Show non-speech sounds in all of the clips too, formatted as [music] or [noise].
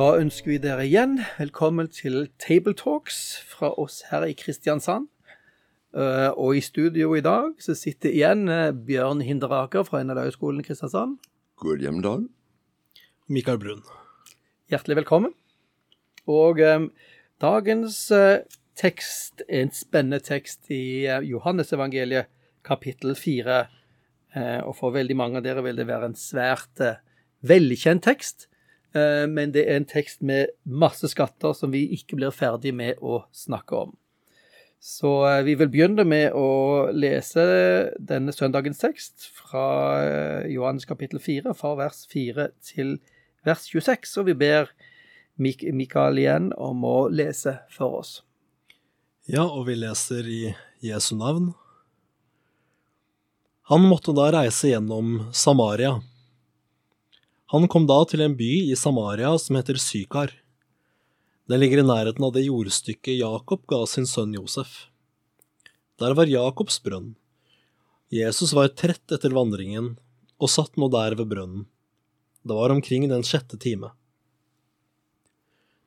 Da ønsker vi dere igjen velkommen til Table Talks fra oss her i Kristiansand. Eh, og i studio i dag så sitter igjen eh, Bjørn Hinderaker fra NLA-skolen i Kristiansand. God Hjemdal. Mikael Brun. Hjertelig velkommen. Og eh, dagens eh, tekst er en spennende tekst i eh, Johannesevangeliet kapittel 4. Eh, og for veldig mange av dere vil det være en svært eh, velkjent tekst. Eh, men det er en tekst med masse skatter som vi ikke blir ferdig med å snakke om. Så eh, vi vil begynne med å lese denne søndagens tekst fra eh, Johannes kapittel 4, fra vers 4 til vers 26. Og vi ber Mik Mikael igjen om å lese for oss. Ja, og vi leser i Jesu navn. Han måtte da reise gjennom Samaria. Han kom da til en by i Samaria som heter Sykar. Den ligger i nærheten av det jordstykket Jakob ga sin sønn Josef. Der var Jakobs brønn. Jesus var trett etter vandringen og satt nå der ved brønnen. Det var omkring den sjette time.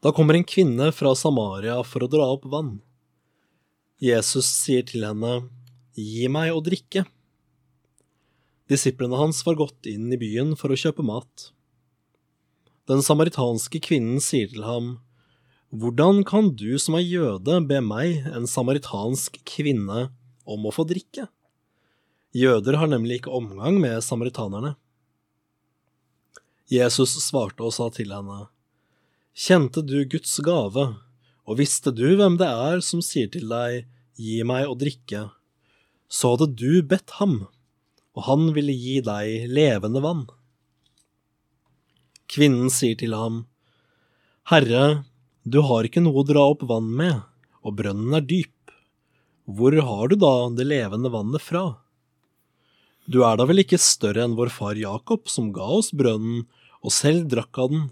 Da kommer en kvinne fra Samaria for å dra opp vann. Jesus sier til henne, Gi meg å drikke. Disiplene hans var gått inn i byen for å kjøpe mat. Den samaritanske kvinnen sier til ham, Hvordan kan du som er jøde be meg, en samaritansk kvinne, om å få drikke? Jøder har nemlig ikke omgang med samaritanerne. Jesus svarte og sa til henne, Kjente du Guds gave, og visste du hvem det er som sier til deg, Gi meg å drikke, så hadde du bedt ham, og han ville gi deg levende vann. Kvinnen sier til ham, Herre, du har ikke noe å dra opp vann med, og brønnen er dyp. Hvor har du da det levende vannet fra? Du er da vel ikke større enn vår far Jakob, som ga oss brønnen, og selv drakk av den,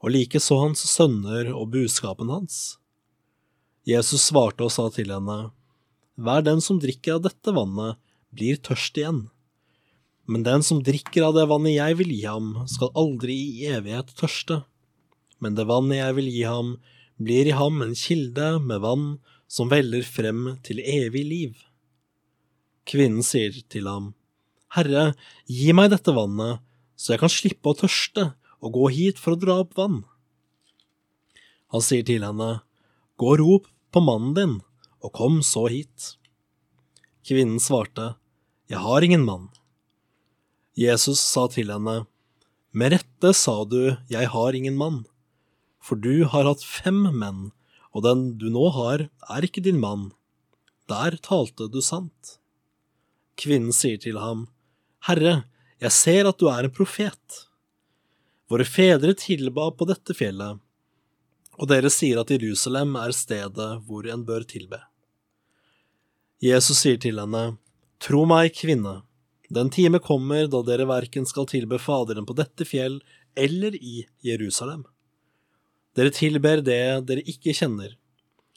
og likeså hans sønner og buskapen hans. Jesus svarte og sa til henne, Hver den som drikker av dette vannet, blir tørst igjen. Men den som drikker av det vannet jeg vil gi ham, skal aldri i evighet tørste. Men det vannet jeg vil gi ham, blir i ham en kilde med vann som veller frem til evig liv. Kvinnen sier til ham, Herre, gi meg dette vannet, så jeg kan slippe å tørste og gå hit for å dra opp vann. Han sier til henne, Gå og rop på mannen din, og kom så hit. Kvinnen svarte, Jeg har ingen mann. Jesus sa til henne, Med rette sa du, Jeg har ingen mann, for du har hatt fem menn, og den du nå har, er ikke din mann. Der talte du sant. Kvinnen sier til ham, Herre, jeg ser at du er en profet. Våre fedre tilba på dette fjellet, og dere sier at Jerusalem er stedet hvor en bør tilbe. Jesus sier til henne, Tro meg, kvinne, den time kommer da dere verken skal tilbe Faderen på dette fjell eller i Jerusalem. Dere tilber det dere ikke kjenner.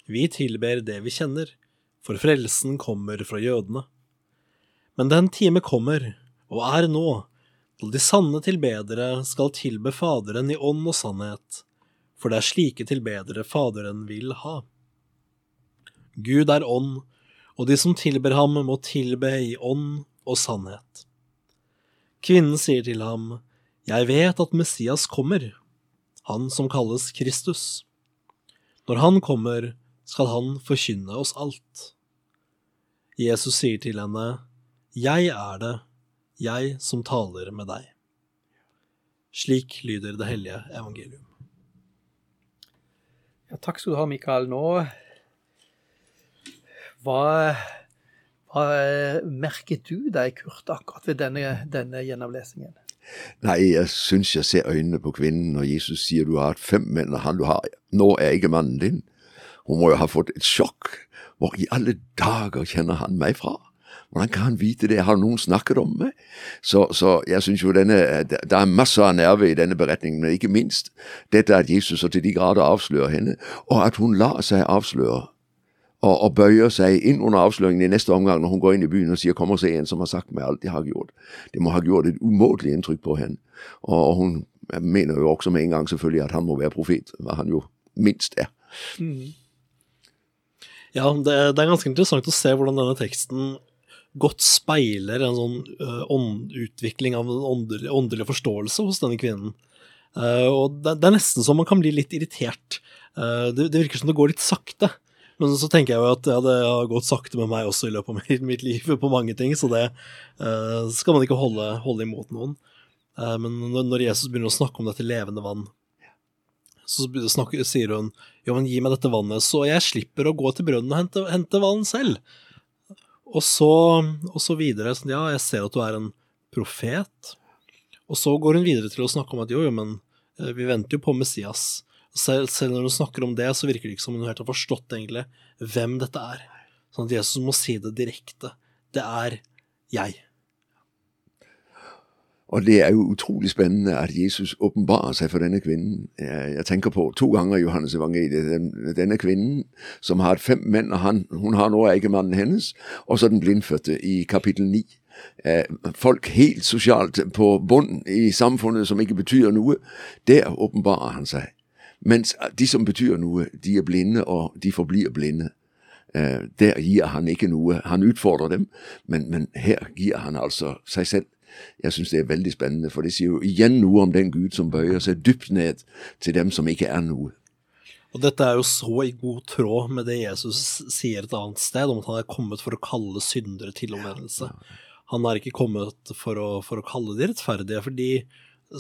Vi tilber det vi kjenner, for frelsen kommer fra jødene. Men den time kommer, og er nå, da de sanne tilbedere skal tilbe Faderen i ånd og sannhet, for det er slike tilbedere Faderen vil ha. Gud er ånd, og de som tilber ham, må tilbe i ånd og sannhet. Kvinnen sier til ham, Jeg vet at Messias kommer, han som kalles Kristus. Når han kommer, skal han forkynne oss alt. Jesus sier til henne, Jeg er det, jeg som taler med deg. Slik lyder det hellige evangelium. Ja, takk skal du ha, Mikael. Nå hva merket du deg, Kurt, akkurat ved denne, denne gjennomlesingen? Nei, jeg syns jeg ser øynene på kvinnen når Jesus sier du har hatt fem menn, og han du har nå er ikke mannen din. Hun må jo ha fått et sjokk. Hvor i alle dager kjenner han meg fra? Hvordan kan han vite det? Har noen snakket om meg? Så, så jeg syns jo denne Det er masse av nerve i denne beretningen, men ikke minst dette at Jesus så til de grader avslører henne, og at hun lar seg avsløre. Og, og bøyer seg inn under avsløringen i neste omgang når hun går inn i byen og sier 'kom og se en som har sagt meg alt jeg har gjort'. Det må ha gjort et umåtelig inntrykk på henne. Og, og hun mener jo også med en gang selvfølgelig at han må være profet, hva han jo minst er. Mm. Ja, det, det, er ganske interessant å se hvordan denne teksten godt speiler en sånn uh, ånd, utvikling av en åndelig, åndelig, forståelse hos denne kvinnen. Uh, og det, det, er nesten så man kan bli litt irritert. Uh, det, det, virker som det går litt sakte. Men så tenker jeg jo at ja, det har gått sakte med meg også i løpet av mitt, liv på mange ting, så det skal man ikke holde, holde imot noen. men når Jesus begynner å snakke om dette levende vann, så snakker, sier hun ja, men gi meg dette vannet, så jeg slipper å gå til brønnen og hente, hente vann selv. Og så, og så videre. Sånn, ja, jeg ser at du er en profet. Og så går hun videre til å snakke om at jo, jo, men eh, vi venter jo på Messias. Selv, selv når hun snakker om det, så virker det ikke som hun helt har forstått egentlig hvem dette er. Sånn at Jesus må si det direkte. Det er jeg. Og det er jo utrolig spennende at Jesus åpenbarer seg for denne kvinnen. Jeg tenker på to ganger Johannes evangeliet. Denne kvinnen som har fem menn, og han, hun har nå ikke hennes. Og så den blindfødte i kapittel ni. Eh, folk helt sosialt på bunnen i samfunnet som ikke betyr noe. Der åpenbarer han seg. Mens de som betyr noe, de er blinde, og de forblir blinde. Eh, der gir han ikke noe. Han utfordrer dem, men, men her gir han altså seg selv jeg syns det er veldig spennende, for det sier jo igjen noe om den Gud som bøyer seg dypt ned til dem som ikke er noe. Og dette er jo så i god tråd med det Jesus sier et annet sted, om at han er kommet for å kalle syndere til omvendelse. Han er ikke kommet for å, for å kalle de rettferdige, for de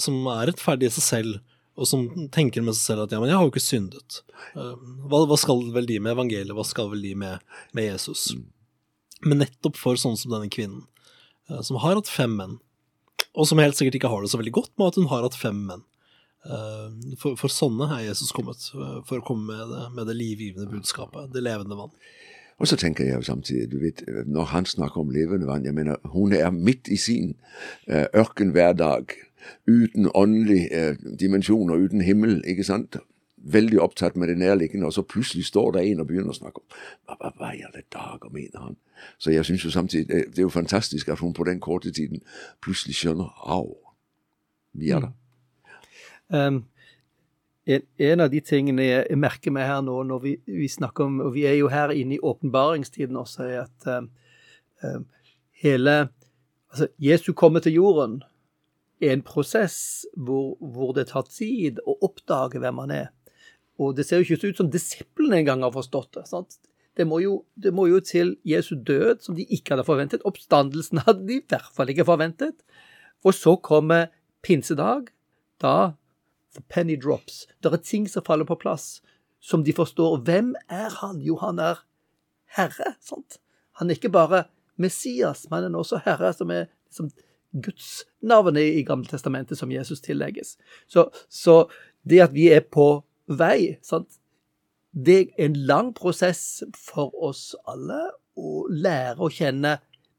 som er rettferdige i seg selv, og som tenker med seg selv at ja, men jeg har jo ikke syndet. Eh, hva, hva skal vel de med evangeliet, hva skal vel de med, med Jesus? Mm. Men nettopp for sånn som denne kvinnen, Eh, som har hatt fem menn, og som helt sikkert ikke har det så veldig godt med at hun har hatt fem menn. Eh, for, for sånne er Jesus kommet, for å komme med det, med det livgivende budskapet, det levende vann. Og så tenker jeg jo samtidig, du vet, når han snakker om levende vann jeg mener, Hun er midt i sin ørkenhverdag, uten åndelig dimensjon og uten himmel, ikke sant? veldig opptatt med det nærliggende, og så plutselig står det en og begynner å snakke om hva, hva, hva i alle dager mener han? Så jeg syns jo samtidig det er jo fantastisk at hun på den korte tiden plutselig skjønner au, vi er der. Um, en, en, av de tingene jeg merker meg her nå når vi, vi, snakker om Og vi er jo her inne i åpenbaringstiden også, er at um, hele Altså, Jesu kommer til jorden en prosess hvor, hvor det tar tid å oppdage hvem han er. Og det ser jo ikke ut som disiplene engang har forstått det. sant? Det må, jo, det må, jo, til Jesu død, som de ikke hadde forventet. Oppstandelsen hadde de i hvert fall ikke forventet. Og så kommer pinsedag. Da penny drops. Det er ting som faller på plass, som de forstår. Hvem er han? Jo, han er Herre. sant? Han er ikke bare Messias, men han er også Herre, som er liksom Guds navnet i Gamle Testamentet som Jesus tillegges. Så, så det at vi er på vei. Sant? Det er en lang prosess for oss alle å lære å kjenne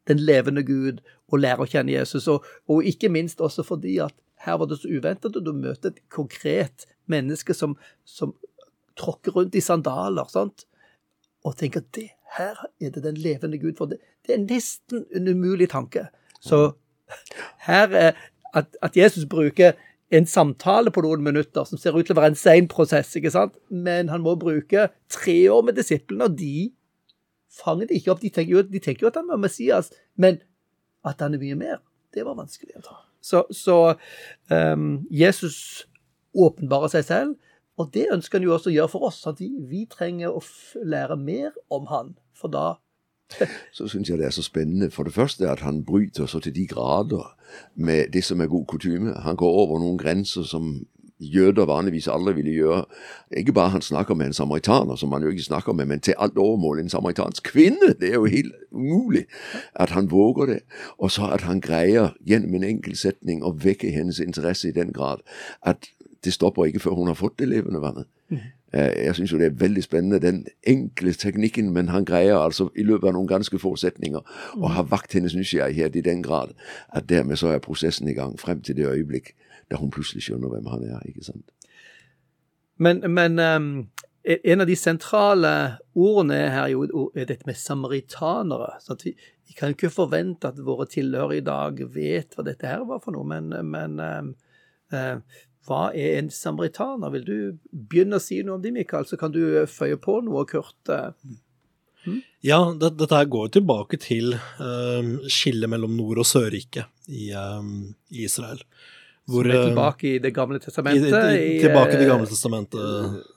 den levende Gud og lære å kjenne Jesus. Og, og ikke minst også fordi at her var det så uventet, og du møter et konkret menneske som, som tråkker rundt i sandaler sant? og tenker at det, her er det den levende Gud. For det, det er nesten en umulig tanke. Så her er at, at Jesus bruker en samtale på noen minutter som ser ut til å være en sein prosess, ikke sant? men han må bruke tre år med disiplene, og de fanger det ikke opp. De tenker, jo, de tenker jo at han er Messias, men at han er mye mer, det var vanskelig å ta. Så, så um, Jesus åpenbarer seg selv, og det ønsker han jo også å gjøre for oss. at vi, vi trenger å lære mer om han, for da [laughs] så syns jeg det er så spennende. For det første at han bryter så til de grader med det som er god kutyme. Han går over noen grenser som jøder vanligvis aldri ville gjøre. Ikke bare han snakker med en samaritaner, som han jo ikke snakker med, men til alt overmål en samaritansk kvinne. Det er jo helt umulig at han våger det. Og så at han greier gjennom en enkel setning å vekke hennes interesse i den grad at det stopper ikke før hun har fått det levende vannet. Mm. Jeg syns jo det er veldig spennende, den enkle teknikken, men han greier altså i løpet av noen ganske få setninger å ha vakt hennes nysgjerrighet i den grad at dermed så er prosessen i gang frem til det øyeblikk da hun plutselig skjønner hvem han er. ikke sant? Men, men um, en av de sentrale ordene er jo er dette med samaritanere. så vi, vi, kan ikke forvente at våre tilhørere i dag vet hva dette her var for noe, men, men um, uh, hva er en samaritaner? Vil du begynne å si noe om det, Mikael? Så kan du føye på noe, Kurt. Hmm? Ja, det, dette går tilbake til um, skillet mellom Nord- og Sørriket i, um, i Israel. Hvor, Som er tilbake i Det gamle testamentet? I, i, tilbake i Det gamle testamentet.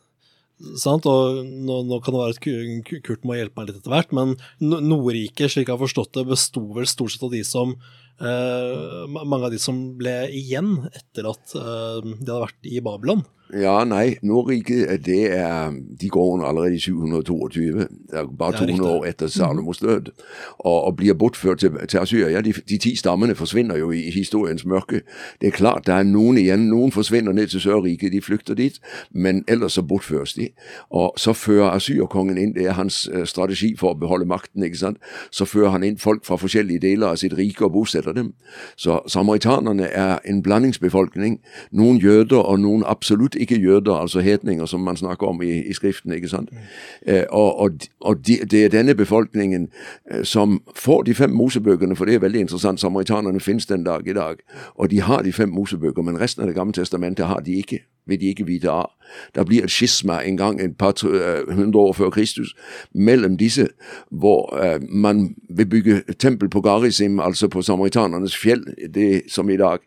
Sant? Og nå, nå, kan det være at Kurt må hjelpe meg litt etter hvert, men Nordriket, slik jeg har forstått det, besto vel stort sett av de som eh, Mange av de som ble igjen etter at eh, de hadde vært i Babylon. Ja, nei. Nordriket det er, de går under allerede i 722. Det er bare 200 år etter Salomos død. Og, og blir bortført til, til Asyria. De, de, ti stammene forsvinner jo i, historiens mørke. Det er klart det er noen igjen. Noen forsvinner ned til Sørriket, de flykter dit. Men ellers så bortføres de. Og så fører asyrkongen inn, det er hans strategi for å beholde makten, ikke sant. Så fører han inn folk fra forskjellige deler av sitt rike og bosetter dem. Så samaritanerne er en blandingsbefolkning. Noen jøder og noen absolutt ikke jøder, altså hetninger, som man snakker om i, i Skriften. ikke sant? Mm. Eh, og, og, og de, det er denne befolkningen eh, som får de fem Mosebøkene, for det er veldig interessant. Samaritanerne finnes den dag i dag. Og de har de fem Mosebøker, men resten av Det gamle testamentet har de ikke vil de ikke vite av. Der blir et skisma en gang et par uh, hundre år før Kristus mellom disse, hvor uh, man vil bygge tempel på Garisim, altså på samaritanernes fjell, det som i dag,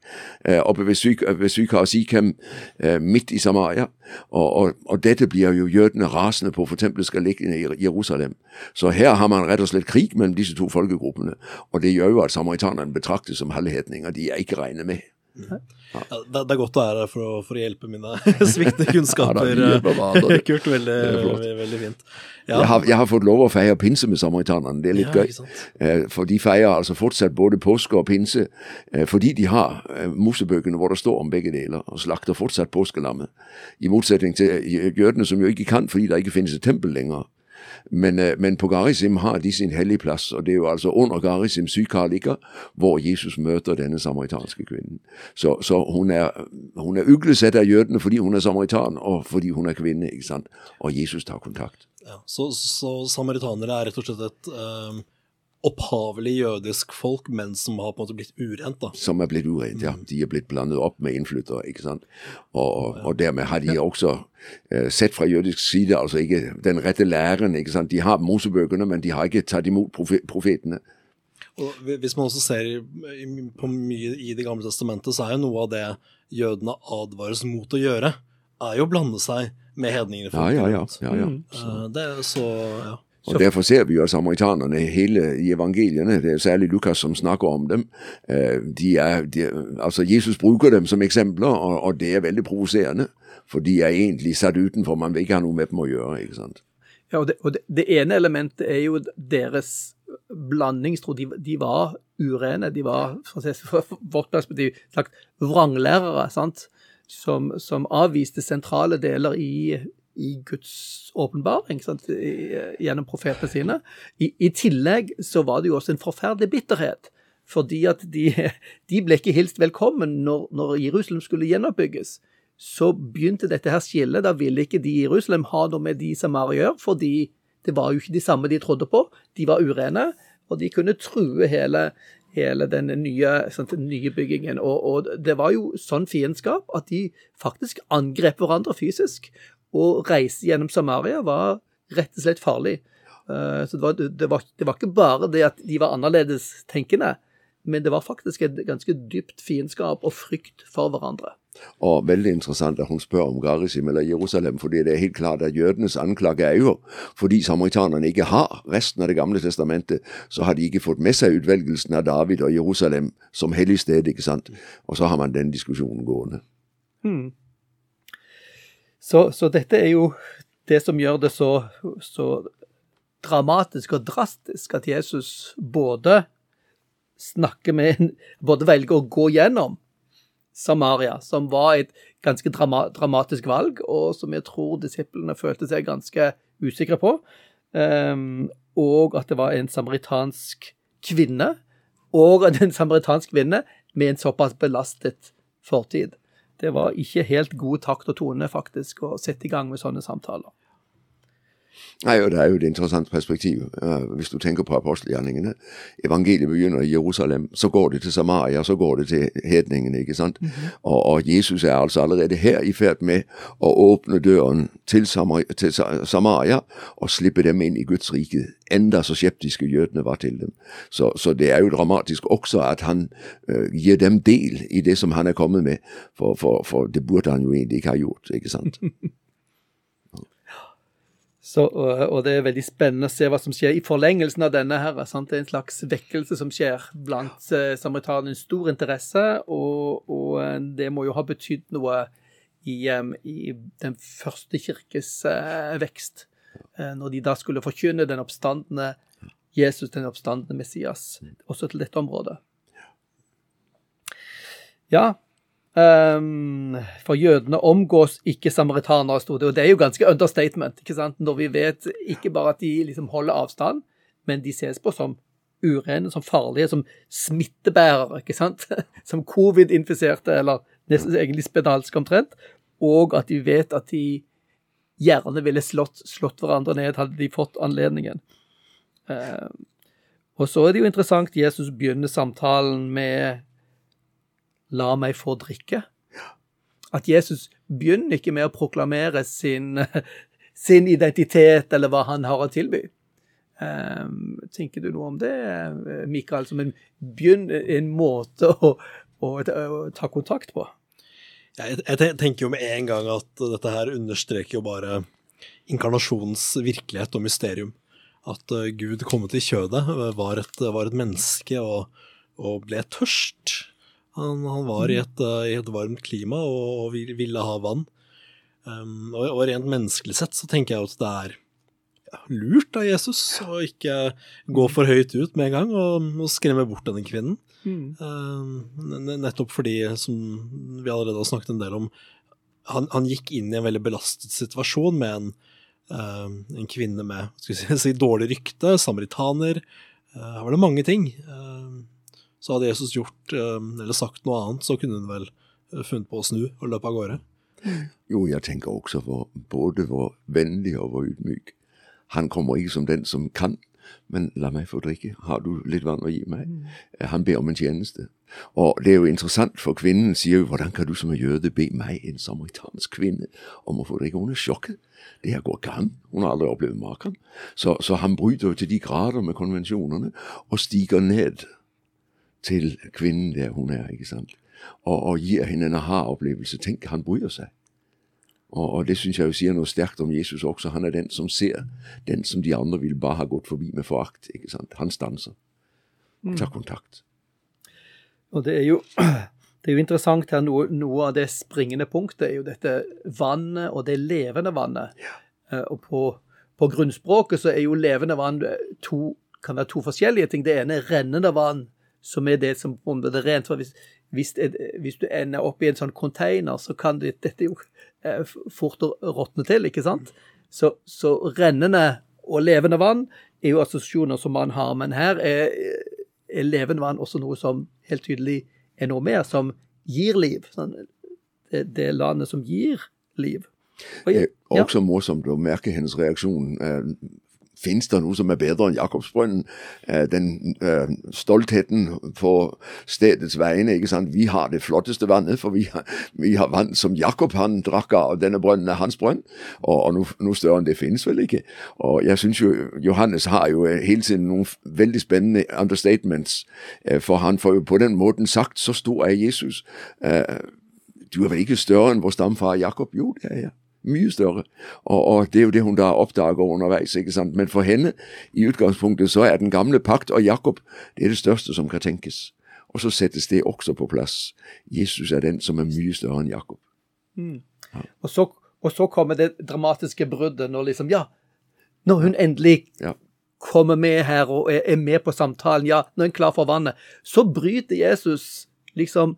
uh, oppe ved, syk, ved Sikhem, midt i Samaria. Og, og, og, dette blir jo jødene rasende på, for tempelet skal ligge i Jerusalem. Så her har man rett og slett krig mellom disse to folkegruppene, og det gjør jo at samaritanerne betraktes som halvhetninger de er ikke regnet med. Ja. Ja, det, det, er godt å være her for, for, å hjelpe mine [laughs] sviktende kunnskaper. ja, [laughs] Kurt, veldig, veldig, veldig fint. Jeg har, jeg, har, fått lov å feire pinse med samaritanerne. Det er litt gøy. Eh, for de feirer altså fortsatt både påske og pinse eh, fordi de har eh, Mosebøkene hvor det står om begge deler, og slakter fortsatt påskelammet. I motsetning til jødene, som jo ikke kan fordi det ikke finnes et tempel lenger. Men, øh, men, på Garisim har de sin hellige plass, og det er jo altså under Garisim sykar hvor Jesus møter denne samaritanske kvinnen. Så, så hun, er, hun er uglesett av jødene fordi hun er samaritan, og fordi hun er kvinne. ikke sant? Og Jesus tar kontakt. Ja, så, så samaritanere er rett og slett et um opphavlig jødisk folk, men som har på en måte blitt urent. da. Som er blitt urent, ja. De er blitt blandet opp med innflyttere. ikke sant? Og, og dermed har de også uh, sett fra jødisk side altså ikke den rette læren. ikke sant? De har Mosebøkene, men de har ikke tatt imot profetene. Og Hvis man også ser på mye i Det gamle testamentet, så er jo noe av det jødene advares mot å gjøre, er jo å blande seg med hedningene. Ja, ja, ja. ja, ja. Så. Uh, det er så, ja. Og Derfor ser vi jo at samaritanerne hele i evangeliene, det er særlig Lukas som snakker om dem. Øh, de er, de, altså Jesus bruker dem som eksempler, og, og det er veldig provoserende. For de er egentlig satt utenfor, man vil ikke ha noe med dem å gjøre. ikke sant? Ja, og det, og det, det ene elementet er jo deres blandingstro. De, de var urene. De var fra vårt perspektiv sagt vranglærere, sant? Som, som avviste sentrale deler i i Guds åpenbaring gjennom profetene sine. I, I, tillegg så var det jo også en forferdelig bitterhet. Fordi at de, [laughs] de ble ikke hilst velkommen når, når, Jerusalem skulle gjenoppbygges. Så begynte dette her skillet. Da ville ikke de i Jerusalem ha noe med de Samaria gjøre, fordi det var jo ikke de samme de trodde på. De var urene, og de kunne true hele, hele den nye, sant, nye byggingen. Og, og, det var jo sånn fiendskap at de faktisk angrep hverandre fysisk å reise gjennom Samaria var rett og slett farlig. Eh, så det var, det, var, det var, ikke bare det at de var annerledes tenkende, men det var faktisk et ganske dypt fiendskap og frykt for hverandre. Og veldig interessant at hun spør om Garisim eller Jerusalem, fordi det er helt klart at jødenes anklage er jo fordi samaritanerne ikke har resten av Det gamle testamentet, så har de ikke fått med seg utvelgelsen av David og Jerusalem som hellig sted, ikke sant. Og så har man den diskusjonen gående. Hmm. Så, så dette er jo det som gjør det så, så dramatisk og drastisk at Jesus både snakker med Både velger å gå gjennom Samaria, som var et ganske drama, dramatisk valg, og som jeg tror disiplene følte seg ganske usikre på. Um, og at det var en samaritansk kvinne, og at en samaritansk kvinne med en såpass belastet fortid. Det var ikke helt god takt og tone, faktisk, å sette i gang med sånne samtaler. Nei, og Det er jo et interessant perspektiv. Uh, hvis du tenker på apostelgjerningene. Evangeliet begynner i Jerusalem, så går det til Samaria, så går det til hedningene. ikke sant? Mm -hmm. og, og, Jesus er altså allerede her i ferd med å åpne døren til Samaria, til Samaria og slippe dem inn i Guds rike. Enda så skeptiske jødene var til dem. Så, så det er jo dramatisk også at han uh, gir dem del i det som han er kommet med, for, for, for det burde han jo egentlig ikke ha gjort. ikke sant? [laughs] Så, og, det er veldig spennende å se hva som skjer i forlengelsen av denne. her, sant? Det er en slags vekkelse som skjer blant eh. Stor interesse, og, og, eh, det må jo ha betydd noe i, um, i den første kirkes uh, vekst. Når de da skulle forkynne den oppstandende Jesus, den oppstandende Messias, også til dette området. Ja, Um, for jødene omgås ikke samaritanere, sto det. Og det er jo ganske understatement, ikke sant? når vi vet ikke bare at de liksom holder avstand, men de ses på som urene, som farlige, som smittebærere, ikke sant? [laughs] Som covid-infiserte, eller nesten egentlig spedalske omtrent. Og at de vet at de gjerne ville slått, slått hverandre ned, hadde de fått anledningen. Um, og så er det jo interessant, Jesus begynner samtalen med la meg få drikke. At Jesus begynner ikke med å proklamere sin, [laughs] sin identitet eller hva han har å tilby. Um, tenker du noe om det, Mikael, som en, begynn, en måte å, å, å, ta kontakt på? Jeg, jeg, tenker jo med en gang at dette her understreker jo bare inkarnasjonens virkelighet og mysterium. At uh, Gud kom til kjødet, var et, var et menneske og, og ble tørst. Han, han var i et, uh, i et, varmt klima og, og ville ha vann. Um, og, og, rent menneskelig sett så tenker jeg at det er lurt av Jesus å ikke gå for høyt ut med en gang og, og skremme bort denne kvinnen. Mm. Um, nettopp fordi, som vi allerede har snakket en del om, han, han gikk inn i en veldig belastet situasjon med en, uh, en kvinne med skal [laughs] si, dårlig rykte, samaritaner. Uh, her var det mange ting. Uh, så hadde Jesus gjort eh, eller sagt noe annet, så kunne hun vel eh, funnet på å snu og løpe av gårde. Jo, jeg tenker også hvor, både hvor vennlig og hvor ydmyk. Han kommer ikke som den som kan, men la meg få drikke. Har du litt vann å gi meg? Mm. Han ber om en tjeneste. Og det er jo interessant, for kvinnen sier jo hvordan kan du som en jøde be meg, en samaritansk kvinne, om å få drikke? Hun er sjokket. Det her går ikke an. Hun har aldri opplevd maken. Så, så han bryter jo til de grader med konvensjonene og stiger ned til kvinnen der hun er, ikke sant, og, og gir henne en aha-opplevelse. Tenk, han bryr seg. Og, og det syns jeg jo sier noe sterkt om Jesus også. Han er den som ser den som de andre vil bare ha gått forbi med forakt. ikke sant? Han stanser tar mm. kontakt. Og det er jo, [clears throat] det er jo interessant her, noe, noe, av det springende punktet er jo dette vannet, og det levende vannet. Ja. Eh, og på, på, grunnspråket så er jo levende vann to, kan være to forskjellige ting. Det ene er rennende vann, som er det som på det rent for hvis, hvis, hvis, du ender opp i en sånn container, så kan det, dette jo eh, fort råtne til, ikke sant? Så, så, rennende og levende vann er jo assosiasjoner som man har, men her er, er levende vann også noe som helt tydelig er noe mer, som gir liv. Sånn, det, det landet som gir liv. Og, ja. Også morsomt å merke hennes reaksjon. Eh, Fins det noe som er bedre enn Jakobsbrønnen? Eh, den uh, stoltheten på stedets vegne. ikke sant? Vi har det flotteste vannet, for vi har, vi har vann som Jakob han drakk av. Denne brønnen er hans brønn, og, og noe, noe, større enn det finnes vel ikke. Og jeg synes jo Johannes har jo hele tiden noen veldig spennende understatements, uh, for han får jo på den måten sagt så stor er Jesus. Du er vel ikke større enn vår stamfar Jakob? Jo, det er jeg. Mye større. Og, og, det er jo det hun da oppdager underveis. ikke sant? Men for henne, i utgangspunktet, så er den gamle pakt og Jakob det er det største som kan tenkes. Og så settes det også på plass. Jesus er den som er mye større enn Jakob. Mm. Ja. Og så Og så kommer det dramatiske bruddet når liksom Ja, når hun endelig Ja. kommer med her og er, er med på samtalen, ja, når hun er klar for vannet, så bryter Jesus liksom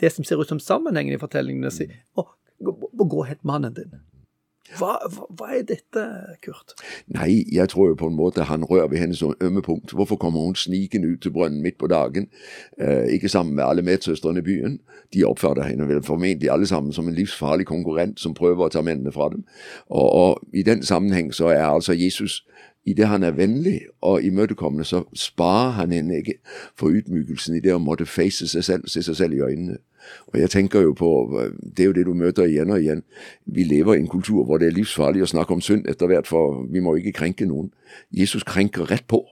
det som ser ut som sammenhengen i fortellingen, og sier å, gå, helt mannen din. Hva, hva, er dette, Kurt? Nei, jeg tror jo på en måte han rører ved hennes ømme punkt. Hvorfor kommer hun snikende ut til brønnen midt på dagen, eh, ikke sammen med alle medsøstrene i byen? De oppfatter henne vel formentlig alle sammen som en livsfarlig konkurrent som prøver å ta mennene fra dem. Og, og i den sammenheng så er altså Jesus i det han er vennlig og imøtekommende, så sparer han henne ikke for utmykelsen i det å måtte face seg selv, se seg selv i øynene. Og jeg tenker jo på, Det er jo det du møter igjen og igjen. Vi lever i en kultur hvor det er livsfarlig å snakke om synd etter hvert, for vi må ikke krenke noen. Jesus krenker rett på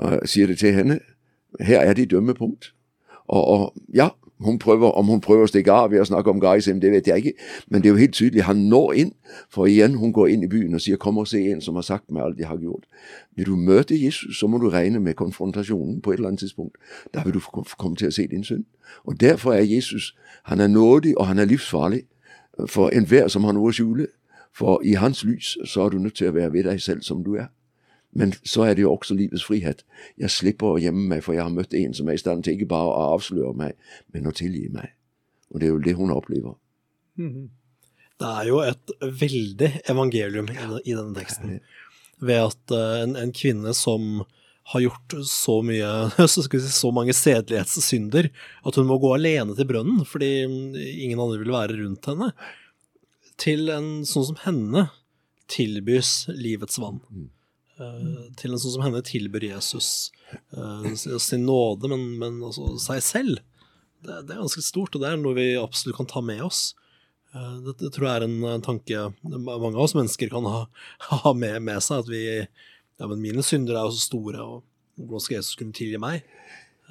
og sier det til henne. Her er ditt dømmepunkt. Og, og ja, hun prøver, om hun prøver å stikke av ved å snakke om Geisem, det vet jeg ikke, men det er jo helt tydelig han når inn. For igjen, hun går inn i byen og sier 'kom og se en som har sagt meg alt jeg har gjort'. Vil du møte Jesus, så må du regne med konfrontasjonen på et eller annet tidspunkt. Da vil du komme til å se din synd. Og derfor er Jesus han er nådig, og han er livsfarlig for enhver som har noe å skjule. For i hans lys så er du nødt til å være ved deg selv som du er. Men så er det jo også livets frihet. Jeg slipper å gjemme meg, for jeg har møtt en som er i stand til ikke bare å avsløre meg, men å tilgi meg. Og det er jo det hun opplever. Det er jo et veldig evangelium i, denne teksten. Ved at eh, en, en kvinne som har gjort så mye [laughs] så, si, så mange sedelighetssynder at hun må gå alene til brønnen fordi ingen andre vil være rundt henne, til en sånn som henne tilbys livets vann. Eh, til en sånn som henne tilbyr Jesus eh, sin nåde, men, men også seg selv. Det, det er ganske stort, og det er noe vi absolutt kan ta med oss. Eh, Det, det tror jeg er en en tanke mange av oss mennesker kan ha, [laughs] ha med, med seg. At vi Ja, men mine synder er jo så store, og hvordan skal Jesus kunne tilgi meg?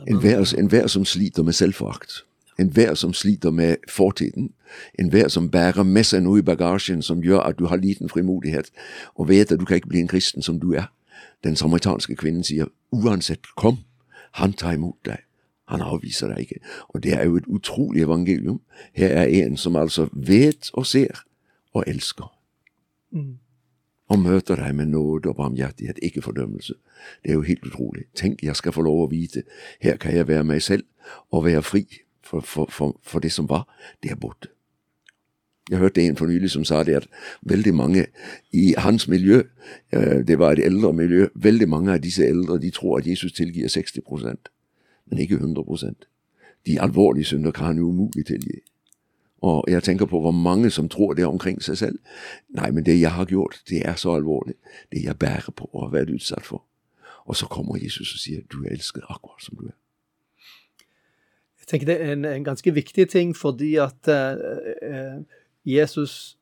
Enhver, en som sliter med selvforakt, enhver som sliter med fortiden, enhver som bærer med seg noe i bagasjen som gjør at du har liten frimodighet, og vet at du kan ikke bli en kristen som du er. Den samaritanske kvinnen sier uansett, kom, han tar imot deg. Han avviser deg ikke. Og det er jo et utrolig evangelium. Her er en som altså vet og ser og elsker. Og møter deg med nåde og barmhjertighet, ikke fordømmelse. Det er jo helt utrolig. Tenk, jeg skal få lov å vite. Her kan jeg være meg selv og være fri. For, for, for, for det som var, det er borte. Jeg hørte en for nylig som sa det at veldig mange i hans miljø, eh, det var et eldre miljø, veldig mange av disse eldre de tror at Jesus tilgir 60% men ikke 100% De alvorlige synder kan han umulig tilgi. Og jeg tenker på hvor mange som tror det omkring seg selv. Nei, men det jeg har gjort, det er så alvorlig. Det jeg bærer på og har vært utsatt for. Og så kommer Jesus og sier du er elsket akkurat som du er. Tenker det er en, en ganske viktig ting fordi at eh, Jesus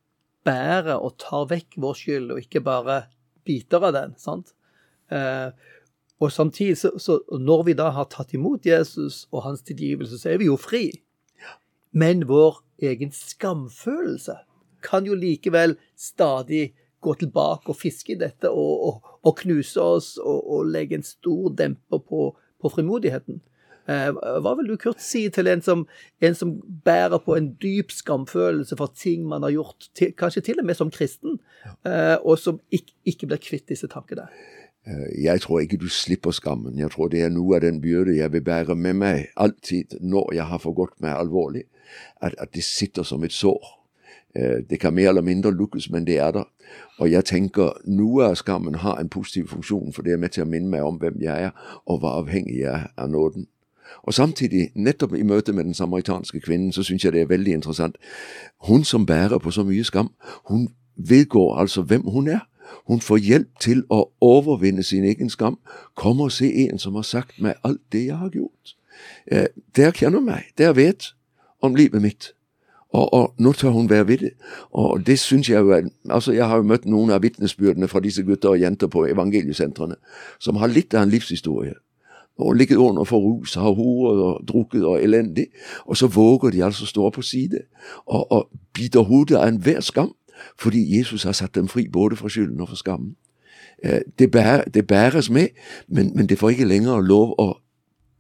bærer og tar vekk vår skyld, og ikke bare biter av den. sant? Eh, og samtidig, så, så når vi da har tatt imot Jesus og hans tilgivelse, så er vi jo fri. Men vår egen skamfølelse kan jo likevel stadig gå tilbake og fiske i dette og, og, og knuse oss og, og legge en stor demper på, på frimodigheten. Eh, hva vil du, Kurt, si til en som, en som bærer på en dyp skamfølelse for ting man har gjort, til, kanskje til og med som kristen, eh, og som ikke, ikke blir kvitt disse tankene? Eh, Jeg tror ikke du slipper skammen. Jeg tror det er noe av den byrde jeg vil bære med meg alltid når jeg har forgått meg alvorlig. At, at det sitter som et sår. Det kan mer eller mindre lukkes, men det er der. Og jeg tenker noe av skammen har en positiv funksjon, for det er med til å minne meg om hvem jeg er, og hvor avhengig jeg er av nåden. Og samtidig, nettopp i møte med den samaritanske kvinnen, så syns jeg det er veldig interessant. Hun som bærer på så mye skam, hun vedgår altså hvem hun er. Hun får hjelp til å overvinne sin egen skam. Kom og se en som har sagt meg alt det jeg har gjort. Eh, der kjenner meg, der vet om livet mitt. Og, og nå tør hun være ved det. Og det syns jeg jo er Altså, jeg har jo møtt noen av vitnesbyrdene fra disse gutter og jenter på evangeliesentrene som har litt av en livshistorie. Og ligget under for rus, og har horet og drukket og elendig. Og så våger de altså stå på side og, og biter hodet av enhver skam, fordi Jesus har satt dem fri både fra skylden og fra skammen. Eh, Det, bærer, det bæres med, men, men det får ikke lenger lov å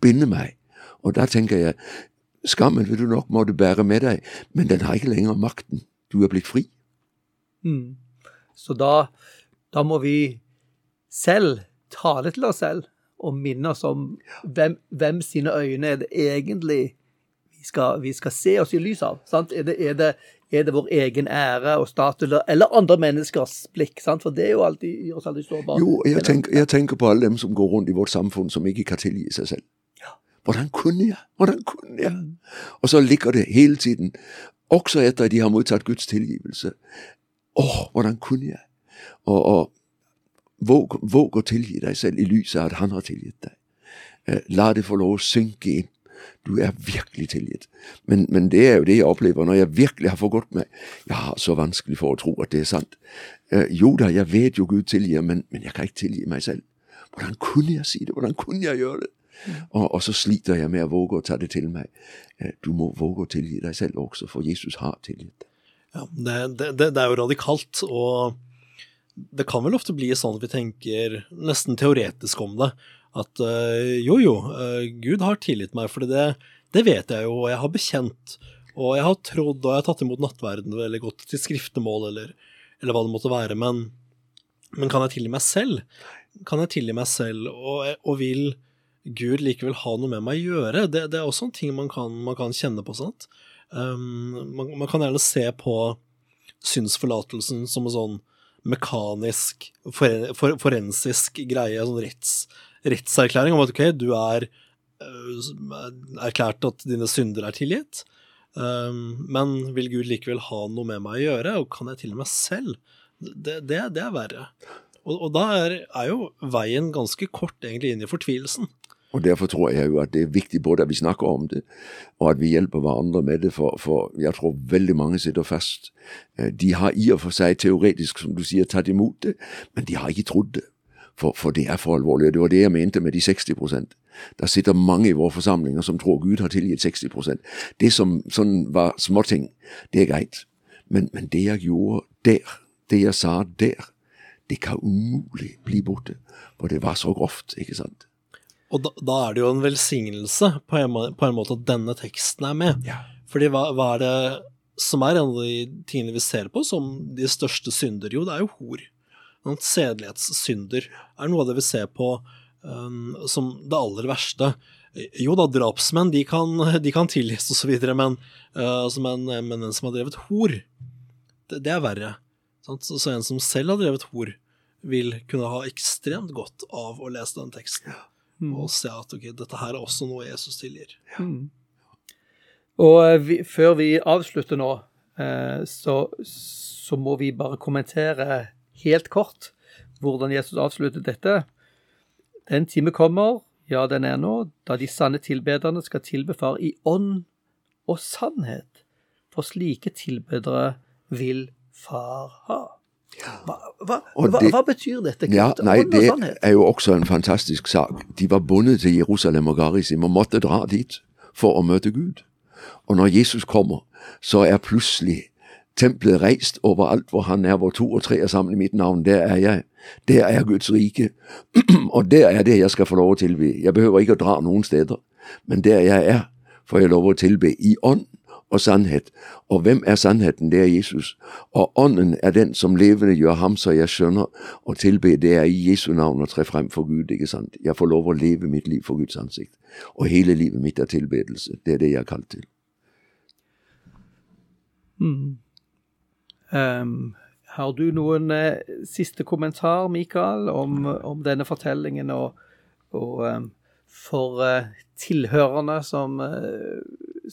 binde meg. Og da tenker jeg, skammen vil du nok måtte bære med deg, men den har ikke lenger makten. Du er blitt fri. Mm. Så da, da må vi selv tale til oss selv og minne oss om hvem, hvem sine øyne er det egentlig vi skal, vi skal se oss i lys av. Sant? Er, det, er, det, er det vår egen ære og status, eller, andre menneskers blikk? Sant? For det er jo alltid, gjør oss alltid sårbare. Jo, jeg tenker, jeg tenker på alle dem som går rundt i vårt samfunn som ikke kan tilgi seg selv. Hvordan kunne jeg? Hvordan kunne jeg? Og så ligger det hele tiden, også etter at de har mottatt Guds tilgivelse. Å, hvordan kunne jeg? Og, og våg, våg, å tilgi deg selv i lyset av at Han har tilgitt deg. Eh, la det få lov å synke inn. Du er virkelig tilgitt. Men, men, det er jo det jeg opplever når jeg virkelig har forgått meg. Jeg har så vanskelig for å tro at det er sant. Eh, jo da, jeg vet jo Gud tilgir, men, men jeg kan ikke tilgi meg selv. Hvordan kunne jeg si det? Hvordan kunne jeg gjøre det? Og, og, så sliter jeg med å våge å ta det til meg. Eh, du må våge å tilgi deg selv også, for Jesus har tilgitt. Ja, det, det, det, er jo radikalt, og det kan vel ofte bli sånn at vi tenker nesten teoretisk om det. At uh, jo, jo, uh, Gud har tilgitt meg, for det, det vet jeg jo, og jeg har bekjent. Og jeg har trodd, og jeg har tatt imot nattverden, eller gått til skriftemål, eller, eller hva det måtte være. Men, men, kan jeg tilgi meg selv? Kan jeg tilgi meg selv, og, og vil Gud likevel ha noe med meg å gjøre. Det, det er også en ting man kan, man kan kjenne på. sant? Um, man, man, kan gjerne se på synsforlatelsen som en sånn mekanisk, for, for, forensisk greie, sånn retts, rettserklæring om at ok, du er uh, erklært at dine synder er tilgitt, um, men vil Gud likevel ha noe med meg å gjøre, og kan jeg til og med selv? Det, det, det er verre. Og, og da er, er, jo veien ganske kort egentlig inn i fortvilelsen. Og Derfor tror jeg jo at det er viktig både at vi snakker om det, og at vi hjelper hverandre med det. For, for jeg tror veldig mange sitter fast. Eh, de har i og for seg teoretisk, som du sier, tatt imot det, men de har ikke trodd det. For, for det er for alvorlig. og Det var det jeg mente med de 60% Der sitter mange i våre forsamlinger som tror Gud har tilgitt 60% Det som sånn var småting, det er greit. Men, men det jeg gjorde der, det jeg sa der, det kan umulig bli borte. For det var så grovt, ikke sant. Og da, da, er det jo en velsignelse på en, på en, måte at denne teksten er med. Ja. Fordi hva, hva, er det som er en av de tingene vi ser på som de største synder? Jo, det er jo hor. Sedelighetssynder er noe av det vi ser på um, som det aller verste. Jo da, drapsmenn de kan, de kan tilgis osv., men, uh, altså, men, men en som har drevet hor, det, det er verre. Sant? Så, så en som selv har drevet hor, vil kunne ha ekstremt godt av å lese den teksten. Ja mm. og se at ok, dette her er også noe Jesus tilgir. Ja. Mm. Og eh, vi, før vi avslutter nå, eh, så, så, må vi bare kommentere helt kort hvordan Jesus avslutter dette. Den time kommer, ja, den er nå, da de sanne tilbederne skal tilbe Far i ånd og sannhet. For slike tilbedere vil Far ha. Hva, hva, hva, hva, betyr dette? Ja, nei, Det er jo også en fantastisk sak. De var bundet til Jerusalem og Garisim og måtte dra dit for å møte Gud. Og når Jesus kommer, så er plutselig tempelet reist overalt hvor han er, hvor to og tre er sammen i mitt navn. Der er jeg. Der er Guds rike. [clears throat] og der er det jeg skal få lov å tilby. Jeg behøver ikke å dra noen steder, men der jeg er, får jeg lov å tilbe i ånd og sannhet. Og hvem er sannheten? Det er Jesus. Og Ånden er den som levende gjør ham så jeg skjønner å tilbe. Det er i Jesu navn å tre frem for Gud. ikke sant? Jeg får lov å leve mitt liv for Guds ansikt. Og hele livet mitt er tilbedelse. Det er det jeg er kalt til. Mm. Um, har du noen uh, siste kommentar, Mikael, om, om denne fortellingen og, og um, for uh, tilhørerne som uh,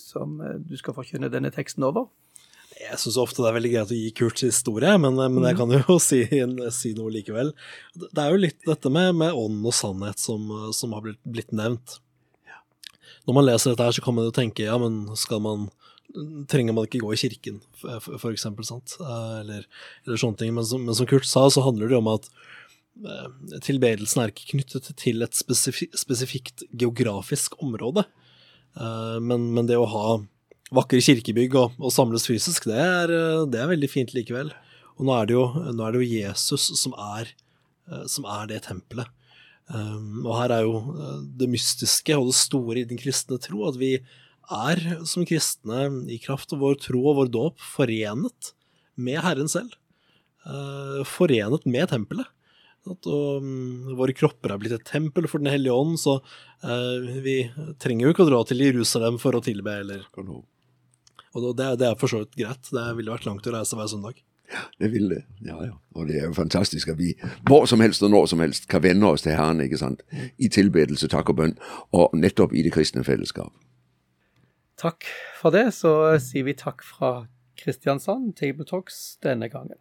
som eh, du skal forkynne denne teksten over? Jeg syns ofte det er veldig greit å gi Kurts historie, men, eh, men jeg mm. kan jo [laughs] si, si, noe likevel. Det er jo litt dette med, med ånd og sannhet som, som har blitt, blitt, nevnt. Når man leser dette her, så kan man jo tenke ja, men skal man trenger man ikke gå i kirken, for, for eksempel, sant? Eh, eller, eller, sånne ting. Men som, men som, Kurt sa, så handler det om at tilbedelsen er ikke knyttet til et spesif spesifikt geografisk område. Eh, men, men, det å ha vakre kirkebygg og, og samles fysisk, det er, eh, det er, veldig fint likevel. Og nå er det jo, er det jo Jesus som er, eh, som er, det tempelet. og her er jo det mystiske og det store i den kristne tro, at vi er som kristne i kraft av vår tro og vår dåp forenet med Herren selv. forenet med tempelet. At, og, mm, våre kropper er blitt et tempel for Den hellige ånd, så eh, vi trenger jo ikke å dra til Jerusalem for å tilbe. Eller, og det, det er for så vidt greit. Det ville vært langt å reise hver søndag. Det vil det. Ja, ja. Og det er jo fantastisk at vi hvor som helst og når som helst kan vende oss til Herren ikke sant? i tilbedelse, takk og bønn, og nettopp i det kristne fellesskap. Takk for det. Så sier vi takk fra Kristiansand, Table Talks, denne gangen.